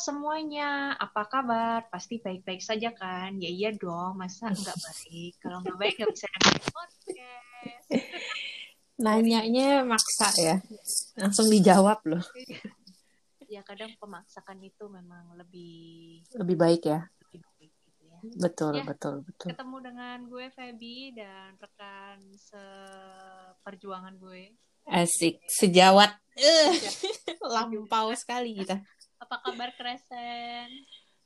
semuanya, apa kabar? Pasti baik-baik saja kan? Ya iya dong, masa nggak baik? Kalau nggak baik nggak bisa dengerin podcast. Nanyanya maksa ya. Langsung dijawab loh. ya kadang pemaksakan itu memang lebih Lebih baik ya. lebih baik gitu ya. Betul, Ya. betul, betul. Ketemu dengan gue Feby dan rekan seperjuangan gue. Asik, sejawat. Eh, lampau sekali kita. Apa kabar Kresen?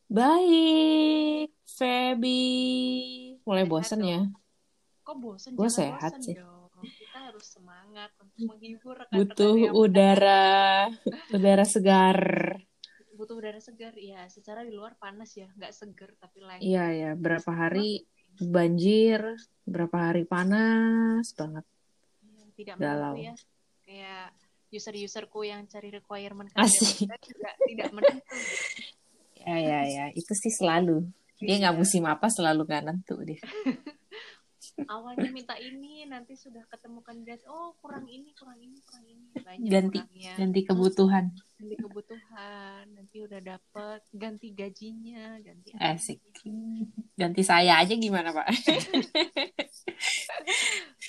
Baik, Feby. Mulai Sehat bosan dong. ya? Kok bosen? Gue sehat bosen sih. dong. Kita harus semangat untuk menghibur rekan-rekan Butuh yang udara, udara segar. butuh udara segar ya secara di luar panas ya nggak segar tapi lain Iya ya, berapa hari banjir, berapa hari panas banget. tidak Galau. ya kayak user-userku yang cari requirement Asik. kandidat juga tidak menentu Ya ya ya, itu sih selalu. Dia nggak Iya. musim apa selalu nggak nentu dia. awalnya minta ini nanti sudah ketemu kandidat oh kurang ini kurang ini kurang ini banyak Ganti. kurangnya Ganti kebutuhan. ganti kebutuhan nanti udah dapet ganti gajinya ganti Asik. Ganti saya aja gimana Pak?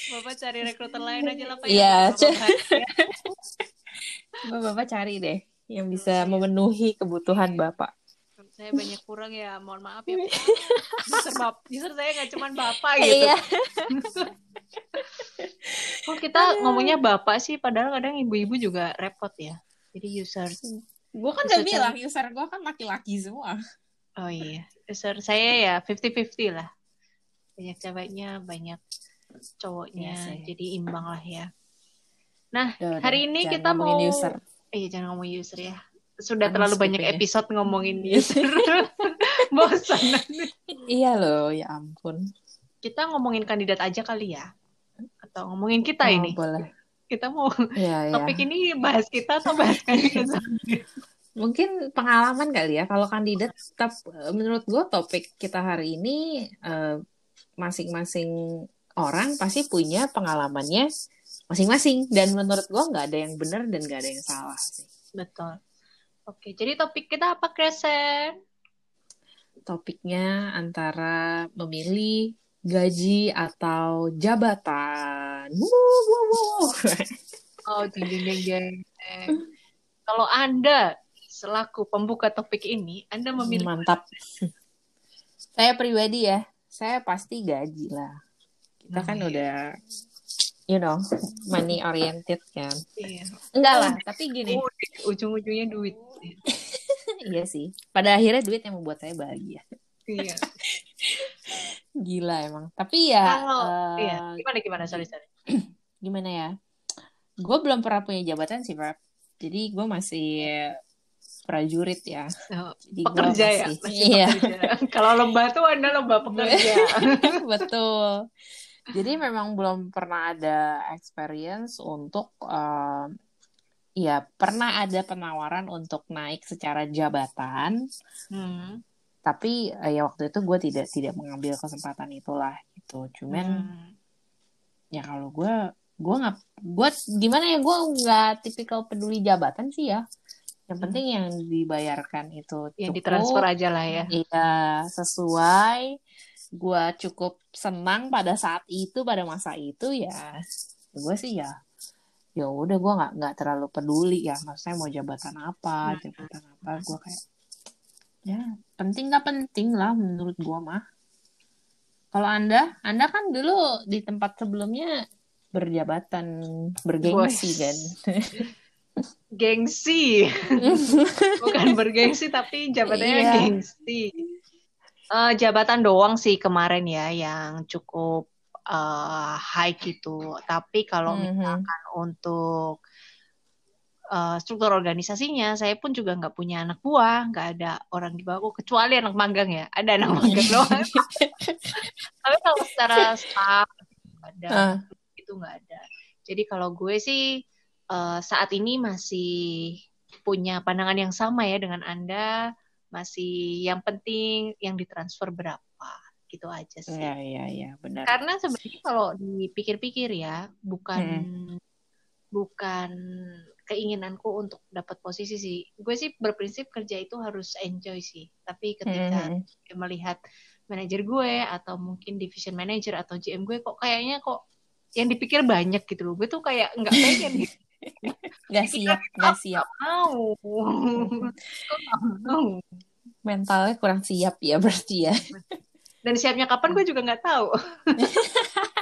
bapak cari rekruter lain aja lah pak Iya, ya, c- Bapak. Cari deh yang bisa memenuhi kebutuhan Bapak. saya banyak kurang ya mohon maaf ya Pak. user, bap saya nggak cuman bapak gitu Iya. kok kita ngomongnya bapak sih padahal kadang ibu-ibu juga repot ya jadi user Gue kan udah bilang user gue kan laki-laki semua. oh iya user saya ya 50-50 lah banyak ceweknya banyak cowoknya Iya sih. jadi imbang lah ya nah udah. hari ini kita mau user. eh jangan ngomong user ya sudah Panas terlalu banyak kupingnya. episode ngomongin user bosan. Iya loh, ya ampun. kita ngomongin kandidat aja kali ya atau ngomongin kita Oh, ini boleh. kita mau Iya, iya. topik ini bahas kita atau bahas kandidat Mungkin pengalaman kali ya. Kalau kandidat, tetap eh, menurut gue topik kita hari ini eh, masing-masing orang pasti punya pengalamannya masing-masing. Dan menurut gue nggak ada yang benar dan nggak ada yang salah sih. betul oke jadi topik kita apa Kresen Topiknya antara memilih gaji atau jabatan. Wuh, wuh, wuh. oh jeng kalau anda selaku pembuka topik ini anda memilih Mantap. Saya pribadi ya, saya pasti gaji lah. Kita kan Hmm. udah, you know, money oriented kan. iya. Enggak lah, tapi gini. Duit, ujung-ujungnya duit iya sih. Pada akhirnya duit yang membuat saya bahagia. iya Gila emang. Tapi ya, kalau eh, iya gimana gimana sorry sorry gimana ya? Gue belum pernah punya jabatan sih, Pak. Jadi gue masih prajurit ya. Oh, Jadi pekerja ya masih- masih Iya. kalau lomba tuh anda lomba pekerja Betul. Jadi memang belum pernah ada experience untuk eh, ya pernah ada penawaran untuk naik secara jabatan, Hmm. tapi eh, ya waktu itu gue tidak tidak mengambil kesempatan itulah gitu. Cuman Hmm. ya kalau gue gue nggak gue gimana ya gue nggak tipikal peduli jabatan sih ya. Yang penting yang dibayarkan itu yang cukup. ditransfer aja lah ya Iya, sesuai. Gua cukup senang pada saat itu, pada masa itu ya. Gue sih ya, ya udah gue nggak nggak terlalu peduli ya. Maksudnya mau jabatan apa, Hmm. jabatan apa, gue kayak ya penting nggak penting lah menurut gue mah. Kalau anda, anda kan dulu di tempat sebelumnya berjabatan bergengsi Bos. kan. gengsi bukan bergengsi tapi jabatannya Iya. gengsi Eh, jabatan doang sih kemarin ya yang cukup eh, high gitu. Tapi kalau Mhm. misalkan untuk eh, struktur organisasinya saya pun juga nggak punya anak buah nggak ada orang di bawahku kecuali anak magang ya. Ada anak magang doang. Tapi kalau secara staff ada. Ah, itu nggak ada. Jadi kalau gue sih eh, saat ini masih punya pandangan yang sama ya dengan Anda, masih yang penting yang ditransfer berapa gitu aja sih. Iya, iya, iya, benar. Karena sebenarnya kalau dipikir-pikir ya, bukan bukan keinginanku untuk dapat posisi sih. Gue sih berprinsip kerja itu harus enjoy sih. Tapi ketika Hmm. melihat manajer gue atau mungkin division manager atau GM gue kok kayaknya kok yang dipikir banyak gitu loh. Gue tuh kayak nggak pengen gitu. Gak siap, gak siap. Mau. Mentalnya kurang siap ya berarti ya. Dan siapnya kapan gue juga nggak tahu.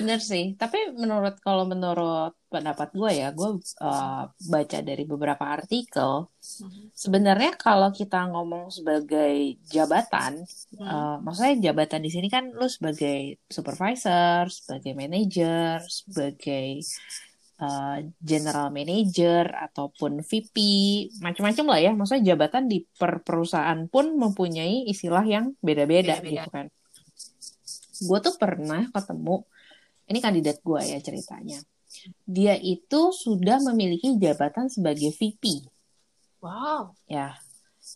Bener sih. Tapi menurut kalau menurut pendapat gue ya, gue uh, baca dari beberapa artikel. Sebenarnya kalau kita ngomong sebagai jabatan, Hmm. uh, maksudnya jabatan di sini kan lu sebagai supervisor, sebagai manager, sebagai uh, general manager ataupun VP, macam-macam lah ya. Maksudnya jabatan di per perusahaan pun mempunyai istilah yang Beda-beda. gitu kan. Gue tuh pernah ketemu, ini kandidat gue ya ceritanya. Dia itu sudah memiliki jabatan sebagai VP Wow. ya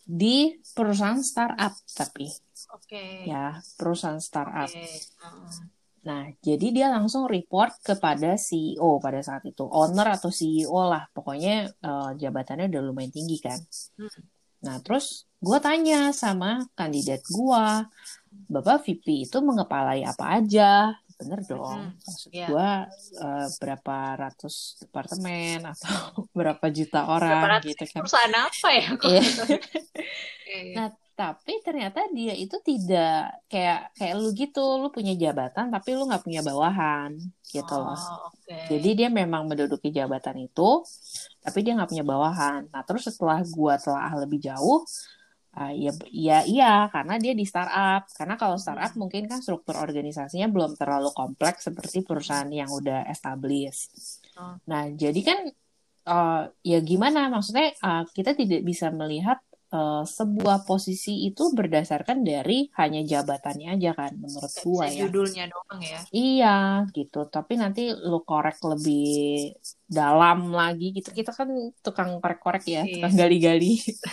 di perusahaan startup tapi Oke. ya perusahaan startup. Oke. Heeh. Nah, jadi dia langsung report kepada CEO pada saat itu, owner atau CEO lah, pokoknya eh, jabatannya udah lumayan tinggi kan. Hmm. Nah, terus gue tanya sama kandidat gue, Bapak VP itu mengepalai apa aja? Bener dong, Hmm, maksud iya. gue eh, berapa ratus departemen atau berapa juta Berapa orang ratus gitu kan. perusahaan apa ya? Kok? Iya. Iya. Nah, tapi ternyata dia itu tidak kayak kayak lu gitu, lu punya jabatan tapi lu nggak punya bawahan gitu loh. Oh, oke. Jadi dia memang menduduki jabatan itu, tapi dia nggak punya bawahan. Nah, terus setelah gua telah lebih jauh, ah, ya, ya iya karena dia di startup. Karena kalau startup mungkin kan struktur organisasinya belum terlalu kompleks seperti perusahaan yang udah established. Oh. Nah, jadi kan eh, ya gimana? Maksudnya eh, kita tidak bisa melihat eh, sebuah posisi itu berdasarkan dari hanya jabatannya aja kan, menurut gua ya. judulnya doang ya. Iya, gitu. Tapi nanti lu korek lebih dalam lagi gitu. Kita kan tukang korek-korek ya, Iya. tukang gali-gali.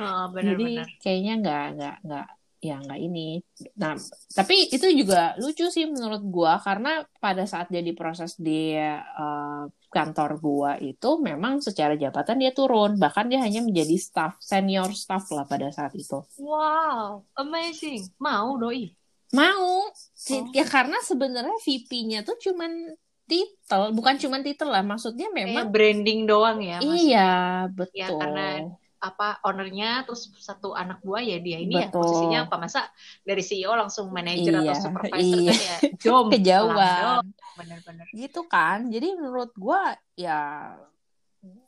Oh, Jadi benar-benar. kayaknya nggak nggak nggak ya nggak ini. Nah, tapi itu juga lucu sih menurut gua karena pada saat dia diproses di eh, kantor gua itu memang secara jabatan dia turun, bahkan dia hanya menjadi staff senior staff lah pada saat itu. Wow, amazing. Mau doi. Mau, Oh. ya karena sebenarnya VP-nya tuh cuman titel, bukan cuman titel lah, maksudnya memang branding doang ya, iya Ya, betul. karena apa ownernya terus satu anak buah ya dia ini ya Betul. posisinya apa masa dari CEO langsung manajer atau Iya, supervisor iya. kan ya jom Kejauhan. bener-bener Gitu kan. Jadi menurut gua ya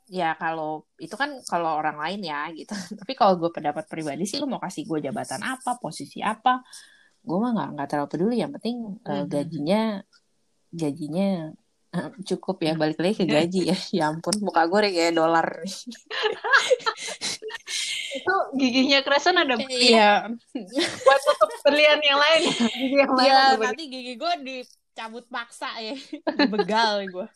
ya kalau itu kan kalau orang lain ya gitu. Tapi kalau gue pendapat pribadi sih lu mau kasih gue jabatan apa, posisi apa, gue mah nggak nggak terlalu peduli. Yang penting eh, Mhm. gajinya gajinya cukup ya balik lagi ke gaji ya. Ya ampun, muka gue kayak dolar. itu giginya kerasan ada Iya, buat tutup berlian yang lain ya gigi yang lain ada nanti gigi gue dicabut paksa ya. Begal gue.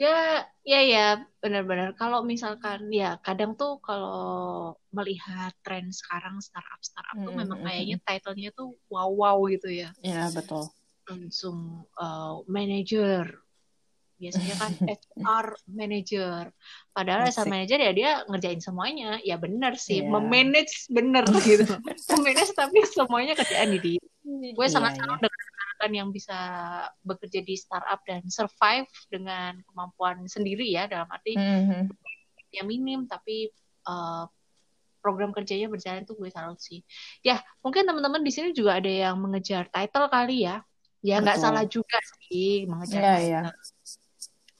Ya, ya, ya, benar-benar. Kalau misalkan, ya, kadang tuh kalau melihat tren sekarang startup-startup tuh Mm, memang mm, kayaknya title-nya tuh wow-wow gitu ya. Ya, betul. Langsung uh, manager. Biasanya kan HR manager. Padahal asal Asik. manager ya dia ngerjain semuanya. Ya benar sih, Iya. memanage bener gitu. memanage tapi semuanya kerjaan di dia. Gue Iya, sangat iya. senang dengan rekan yang bisa bekerja di startup dan survive dengan kemampuan sendiri ya dalam arti Mhm. yang minim tapi uh, program kerjanya berjalan tuh gue salut sih. Ya mungkin teman-teman di sini juga ada yang mengejar title kali ya. Ya nggak salah juga sih mengejar Iya, title. iya.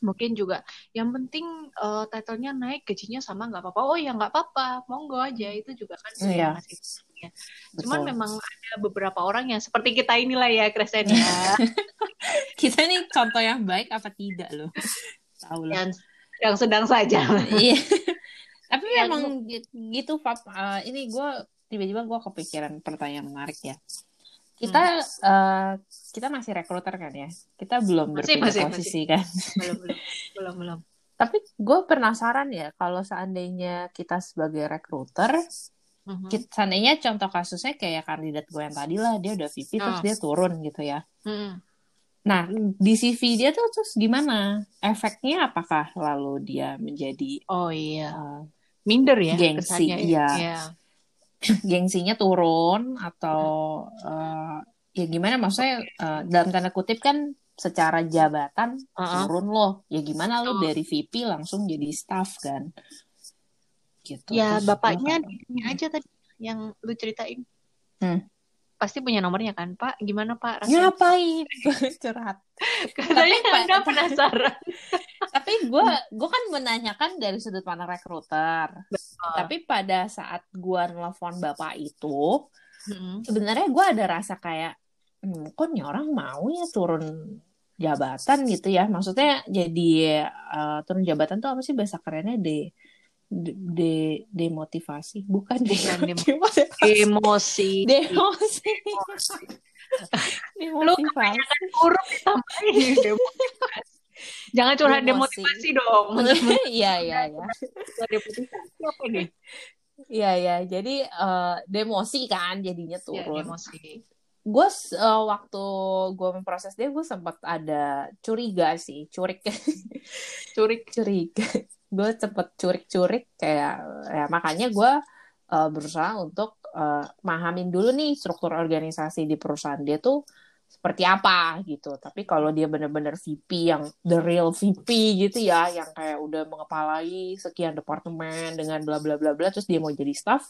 Mungkin juga yang penting uh, titlenya naik gajinya sama nggak apa-apa. Oh ya nggak apa-apa, monggo aja itu juga kan Iya. masih Cuman Betul. memang ada beberapa orang yang seperti kita inilah ya, Kresen ya. kita nih contoh yang baik apa tidak loh? Tahu lah. yang yang sedang saja. Iya. Tapi Ya, memang gi- gitu, Fab. Eh, ini gue tiba-tiba gue kepikiran pertanyaan menarik ya. Kita eh, kita masih rekruter kan ya? Kita belum Masih, berpindah masih, posisi kan? belum belum belum belum. Tapi gue penasaran ya kalau seandainya kita sebagai rekruter, Mhm. kita, seandainya contoh kasusnya kayak kandidat gue yang tadi lah, dia udah VP terus Oh. dia turun gitu ya. Mm-mm. Nah, di CV dia tuh terus gimana? Efeknya apakah lalu dia menjadi Oh iya. uh, Minder ya gengsi? kesannya ya. Gengsinya turun atau uh, ya gimana? Maksudnya uh, dalam tanda kutip kan secara jabatan Uh-uh. turun loh. Ya gimana lu Betul. dari VP langsung jadi staff kan? Gitu. Ya Terus bapaknya ini aja tadi yang lu ceritain. Hmm. Pasti punya nomornya kan, Pak? Gimana Pak rasanya? ngapain curhat? Katanya Anda penasaran. Tapi gue gue kan menanyakan dari sudut pandang rekruter. Tapi pada saat gue nelfon bapak itu, Mm-mm. sebenarnya gue ada rasa kayak, hmm, kok nih orang mau ya turun jabatan gitu ya? Maksudnya jadi eh, turun jabatan tuh apa sih bahasa kerennya de de, de- demotivasi bukan Bukan de- demo- Emosi. demosi Lu demotivasi huruf ditambahin demotivasi. Jangan curhat Demosi. demotivasi dong. iya iya iya Demotivasi apa nih? Iya ya, jadi eh, demosi kan jadinya Ya, turun. Gue waktu gue memproses dia gue sempat ada curiga sih, curik, Curik. curiga. gue sempet curik-curik kayak ya makanya gue eh, berusaha untuk eh, mahamin dulu nih struktur organisasi di perusahaan dia tuh seperti apa gitu. Tapi kalau dia bener-bener VP yang the real VP gitu ya, yang kayak udah mengepalai sekian departemen dengan bla bla bla bla, terus dia mau jadi staff,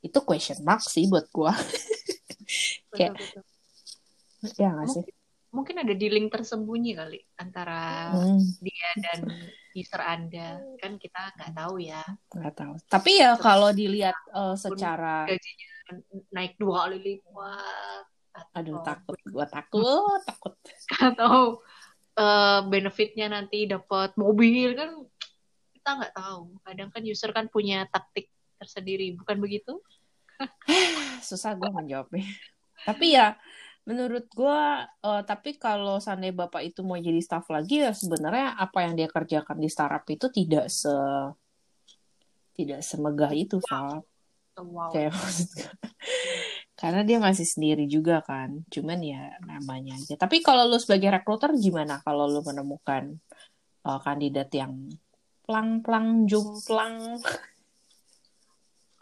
itu question mark sih buat gue. Kayak- ya nggak sih? Mungkin ada dealing tersembunyi kali antara Hmm. dia dan user Anda. Kan kita nggak tahu ya. nggak tahu. Tapi ya kalau dilihat eh, secara, Gajinya naik dua kali lipat. Atau, aduh takut, gue takut, takut. Atau eh, benefitnya nanti dapat mobil kan kita nggak tahu. Kadang kan user kan punya taktik tersendiri, bukan begitu? Susah gue menjawabnya. Tapi ya menurut gue, eh, tapi kalau seandainya bapak itu mau jadi staff lagi ya sebenarnya apa yang dia kerjakan di startup itu tidak se tidak semegah itu, Val. Wow. Kayak maksud gue. Karena dia masih sendiri juga kan. Cuman ya namanya aja. Tapi kalau lu sebagai rekruter gimana kalau lu menemukan eh, kandidat yang plang-plang jumplang?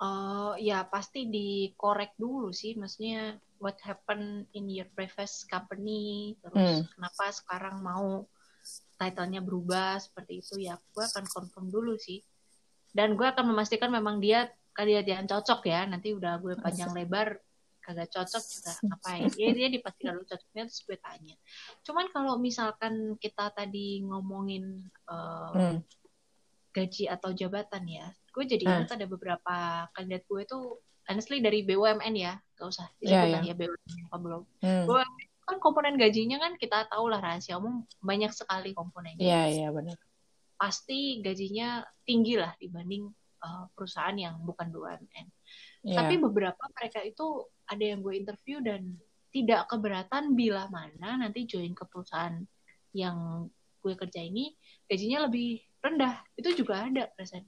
Eh, ya pasti dikorek dulu sih, maksudnya what happened in your previous company, terus Hmm. kenapa sekarang mau title-nya berubah seperti itu ya, gue akan confirm dulu sih. Dan gue akan memastikan memang dia yang cocok ya, nanti udah gue panjang lebar kagak cocok juga ngapain? Ya dia dipastikan dulu cocoknya terus gue tanya. Cuman kalau misalkan kita tadi ngomongin eh, Hmm. gaji atau jabatan ya. Gue jadi Hmm. ingat ada beberapa kandidat gue itu honestly dari BUMN ya, gak usah Iya, disebut iya. lah ya BUMN apa belum. Hmm. Gue kan komponen gajinya kan kita tahu lah rahasia umum banyak sekali komponennya. Iya, iya benar. Pasti gajinya tinggi lah dibanding uh, perusahaan yang bukan BUMN. Iya. Tapi beberapa mereka itu ada yang gue interview dan tidak keberatan bila mana nanti join ke perusahaan yang gue kerja ini gajinya lebih rendah. Itu juga ada persen.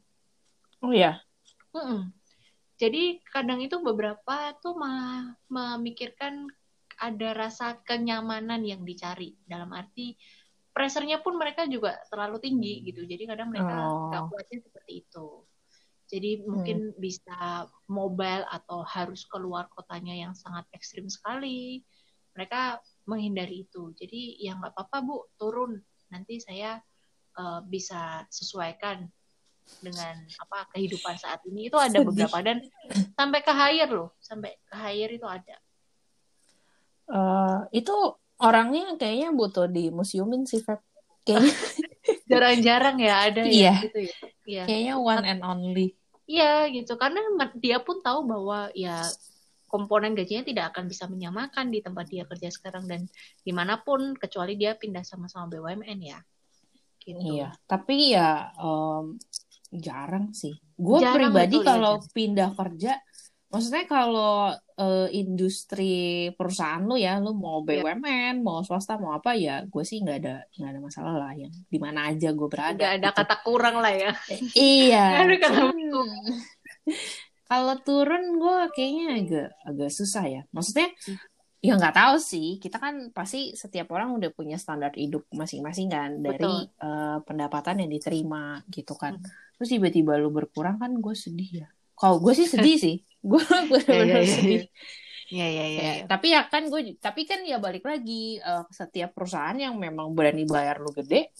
Oh iya. Mm-mm. Jadi kadang itu beberapa tuh malah memikirkan ada rasa kenyamanan yang dicari dalam arti pressure-nya pun mereka juga terlalu tinggi gitu. Jadi kadang mereka Oh. nggak kuatnya seperti itu. Jadi mungkin bisa mobile atau harus keluar kotanya yang sangat ekstrim sekali. Mereka menghindari itu. Jadi ya nggak apa-apa bu, turun. Nanti saya eh, bisa sesuaikan dengan apa kehidupan saat ini itu ada Sedih. beberapa dan sampai ke hire loh, sampai ke hire itu ada. Eh, itu orangnya kayaknya butuh di museumin sih, Feb. Kayaknya, Jarang-jarang ya ada Iya. ya gitu ya. Iya. kayaknya one and only. Iya gitu karena dia pun tahu bahwa ya komponen gajinya tidak akan bisa menyamakan di tempat dia kerja sekarang dan di mana pun kecuali dia pindah sama-sama BUMN ya. Gitu. Iya, tapi ya em, jarang sih. Gue pribadi betul, ya, kalau pindah kerja, maksudnya kalau eh, industri perusahaan lu ya, lu mau Iya. BUMN, mau swasta, mau apa ya, gue sih nggak ada nggak ada masalah lah yang di mana aja gue berada. Nggak ada gitu. kata kurang lah ya. Iya. Ada kata cuman kalau turun gue kayaknya agak agak susah ya. Maksudnya Ya nggak tahu sih, kita kan pasti setiap orang udah punya standar hidup masing-masing kan dari uh, pendapatan yang diterima gitu kan. Hmm. Terus tiba-tiba lu berkurang kan gue sedih ya. Kalau gue sih sedih sih, gue benar-benar sedih. Iya iya iya. Ya, tapi ya kan gue, tapi kan ya balik lagi uh, setiap perusahaan yang memang berani bayar lu gede,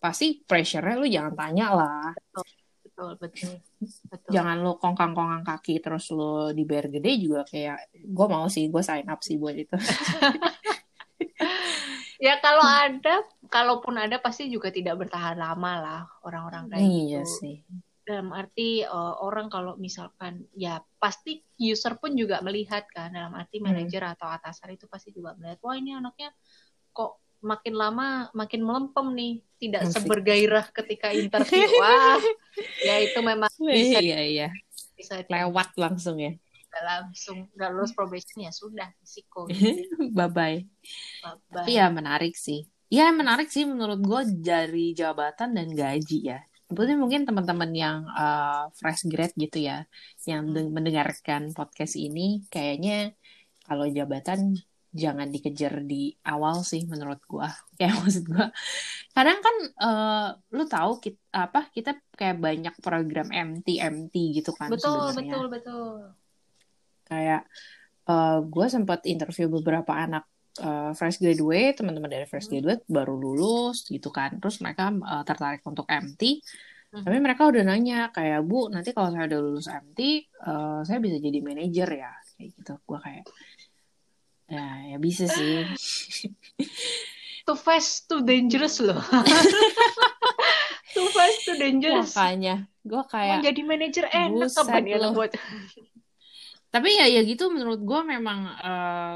pasti pressure-nya lu jangan tanya lah. Betul betul betul. betul. Jangan lu kongkang-kongkang kaki terus lu dibayar gede juga kayak gue mau sih gue sign up sih buat itu. ya kalau ada, kalaupun ada pasti juga tidak bertahan lama lah orang-orang kayak iya gitu. sih. Dalam arti uh, orang kalau misalkan ya pasti user pun juga melihat kan dalam arti hmm. manajer atau atasan itu pasti juga melihat wah ini anaknya kok makin lama makin melempem nih tidak Asik. sebergairah ketika interview wah ya itu memang bisa iya iya bisa lewat langsung ya langsung nggak lulus probation ya sudah risiko bye bye tapi ya menarik sih. Ya menarik sih menurut gue dari jabatan dan gaji ya. Sebetulnya mungkin teman-teman yang uh, fresh grad gitu ya yang hmm. mendengarkan podcast ini kayaknya kalau jabatan jangan dikejar di awal sih menurut gua. Kayak maksud gua kadang kan uh, lu tahu kita apa kita kayak banyak program MT MT gitu kan betul sebenernya. betul betul kayak uh, gua sempat interview beberapa anak uh, fresh graduate teman-teman dari fresh hmm. graduate hmm. baru lulus gitu kan terus mereka uh, tertarik untuk MT hmm. tapi mereka udah nanya kayak bu nanti kalau saya udah lulus MT uh, saya bisa jadi manajer ya kayak gitu gua kayak Ya, ya bisa sih. too fast, too dangerous loh. too fast, too dangerous. Makanya, gue kayak. Mau jadi manajer enak kapan ya buat. Tapi ya ya gitu menurut gue memang uh,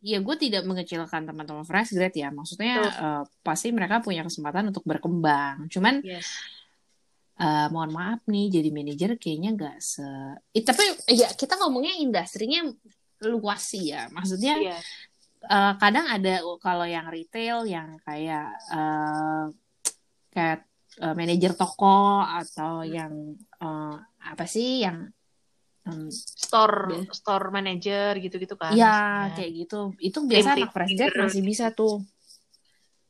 ya gue tidak mengecilkan teman-teman fresh grad ya. Maksudnya uh, pasti mereka punya kesempatan untuk berkembang. Cuman yes. Uh, mohon maaf nih jadi manajer kayaknya gak se eh, tapi ya kita ngomongnya industrinya luas sih ya maksudnya yeah. Iya. uh, kadang ada kalau yang retail yang kayak uh, kayak uh, manajer toko atau yang uh, apa sih yang um, store store manager gitu-gitu kan. Ya kayak gitu. Itu biasa anak fresh masih bisa tuh.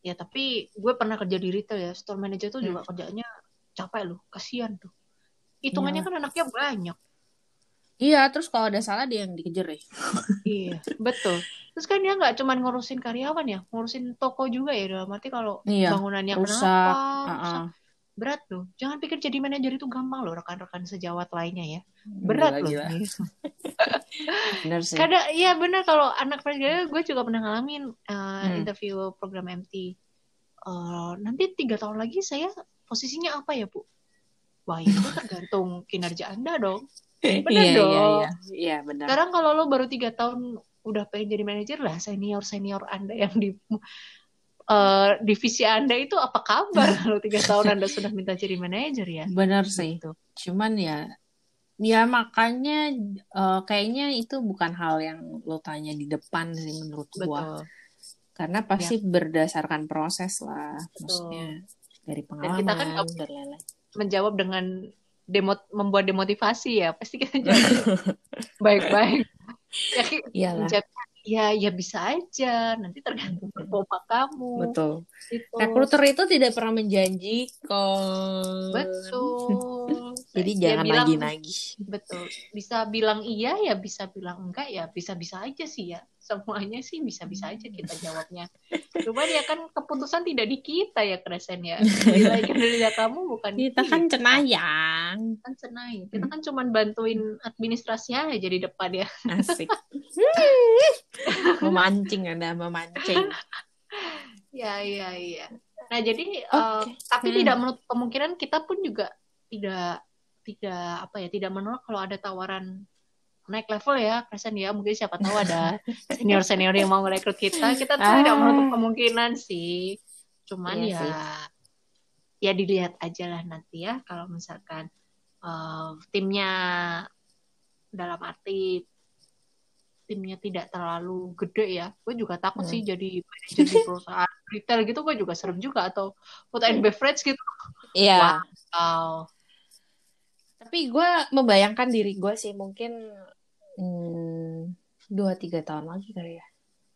Ya tapi gue pernah kerja di retail ya. Store manager tuh hmm. juga kerjanya capek loh. Kasihan tuh. Hitungannya ya. kan anaknya banyak. Iya, terus kalau ada salah dia yang dikejar ya. iya, betul. Terus kan dia nggak cuma ngurusin karyawan ya, ngurusin toko juga ya. Dalam arti kalau iya, bangunannya rusak, kenapa, uh -uh. Berat loh. Jangan pikir jadi manajer itu gampang loh rekan-rekan sejawat lainnya ya. Berat gila, loh. Gila. bener sih. Kadang iya benar kalau anak fresh gue juga pernah ngalamin uh, hmm. interview program MT. Uh, nanti tiga tahun lagi saya posisinya apa ya bu? Wah itu tergantung kinerja anda dong. Benar iya, iya, dong. Iya, iya. iya benar. Sekarang kalau lo baru tiga tahun udah pengen jadi manajer lah senior senior anda yang di uh, divisi anda itu apa kabar kalau tiga tahun anda sudah minta jadi manajer ya? Benar sih. itu. Cuman ya ya makanya uh, kayaknya itu bukan hal yang lo tanya di depan sih menurut Betul. gua. Karena pasti ya. berdasarkan proses lah, Betul. maksudnya dari pengalaman dan, kita kan lain-lain. Menjawab dengan demot membuat demotivasi ya pasti kita jadi baik-baik ya ya ya bisa aja. Nanti tergantung performa kamu. Betul. Itu. rekruter itu tidak pernah menjanjikan. Betul. Jadi ya, jangan lagi lagi betul. Bisa bilang iya ya bisa bilang enggak ya bisa bisa aja sih ya semuanya sih bisa-bisa aja kita jawabnya. Cuma ya kan keputusan tidak di kita ya Kresen ya. Nilai kinerja kamu bukan kita, kita kan cenayang. Kan cenayang. Kita kan cuma bantuin administrasinya aja di depan ya. Asik. memancing ada memancing. ya iya iya. Nah jadi okay. uh, eh, tapi hmm. tidak menutup kemungkinan kita pun juga tidak tidak apa ya tidak menolak kalau ada tawaran naik level ya Kristen ya. Mungkin siapa tahu ada senior senior yang mau merekrut kita. Kita tuh ah. tidak menutup kemungkinan sih. Cuman iya ya sih. ya dilihat aja lah nanti ya. Kalau misalkan uh, timnya dalam arti timnya tidak terlalu gede ya. Gue juga takut hmm. sih jadi manajer di perusahaan retail gitu. Gue juga serem juga. Atau food and beverage gitu. Iya. Yeah. wow. Tapi gue membayangkan diri gue sih. Mungkin hmm, dua tiga tahun lagi kali ya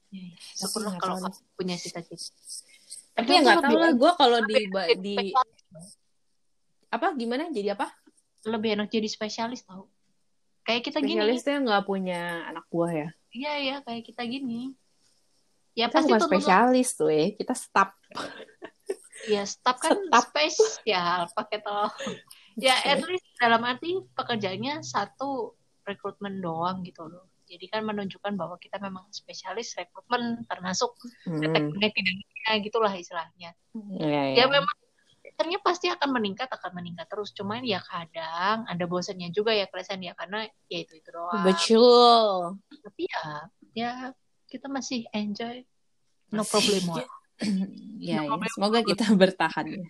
Ya, ya. Syukurlah nggak kalau kamu punya cita-cita. Tapi ya nggak tahu lah gue kalau di di spesialis. apa gimana jadi apa? lebih enak jadi spesialis tau. Kayak kita gini. Spesialisnya nggak punya anak buah ya? Iya, iya, kayak kita gini. Ya Kita pasti bukan spesialis tuh ya, kita staff. Ya, staff kan Staff. spesial pakai tol. ya, at least dalam arti pekerjaannya satu rekrutmen doang gitu loh. Jadi kan menunjukkan bahwa kita memang spesialis rekrutmen termasuk Hmm. detek pidana gitulah istilahnya. Ya, Ya memang ternyata pasti akan meningkat akan meningkat terus. Cuman ya kadang ada bosannya juga ya kelihatan ya karena ya itu itu doang. Betul. Tapi ya ya kita masih enjoy. No problem ya, ya, semoga kita bertahan. ya.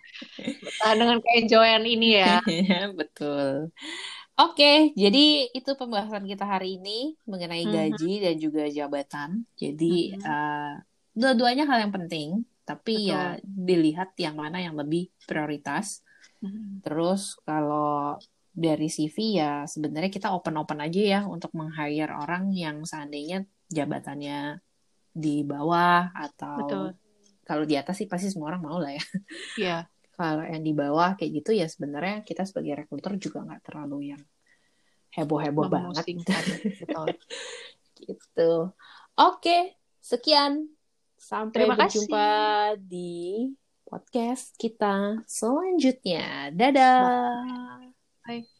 Ah, dengan keenjoyan ini ya. Betul. Oke, jadi itu pembahasan kita hari ini mengenai Mhm. gaji dan juga jabatan. Jadi Mhm. eh, dua-duanya hal yang penting, tapi Betul. ya dilihat yang mana yang lebih prioritas. Hmm. Terus kalau dari CV ya sebenarnya kita open-open aja ya untuk meng-hire orang yang seandainya jabatannya di bawah atau Betul. kalau di atas sih pasti semua orang mau lah ya. Ya, Kalau yang di bawah kayak gitu ya sebenarnya kita sebagai rekruter juga nggak terlalu yang heboh-heboh banget. Betul. gitu. Oke, sekian. Sampai Terima kasih. berjumpa di podcast kita selanjutnya. Dadah. Bye.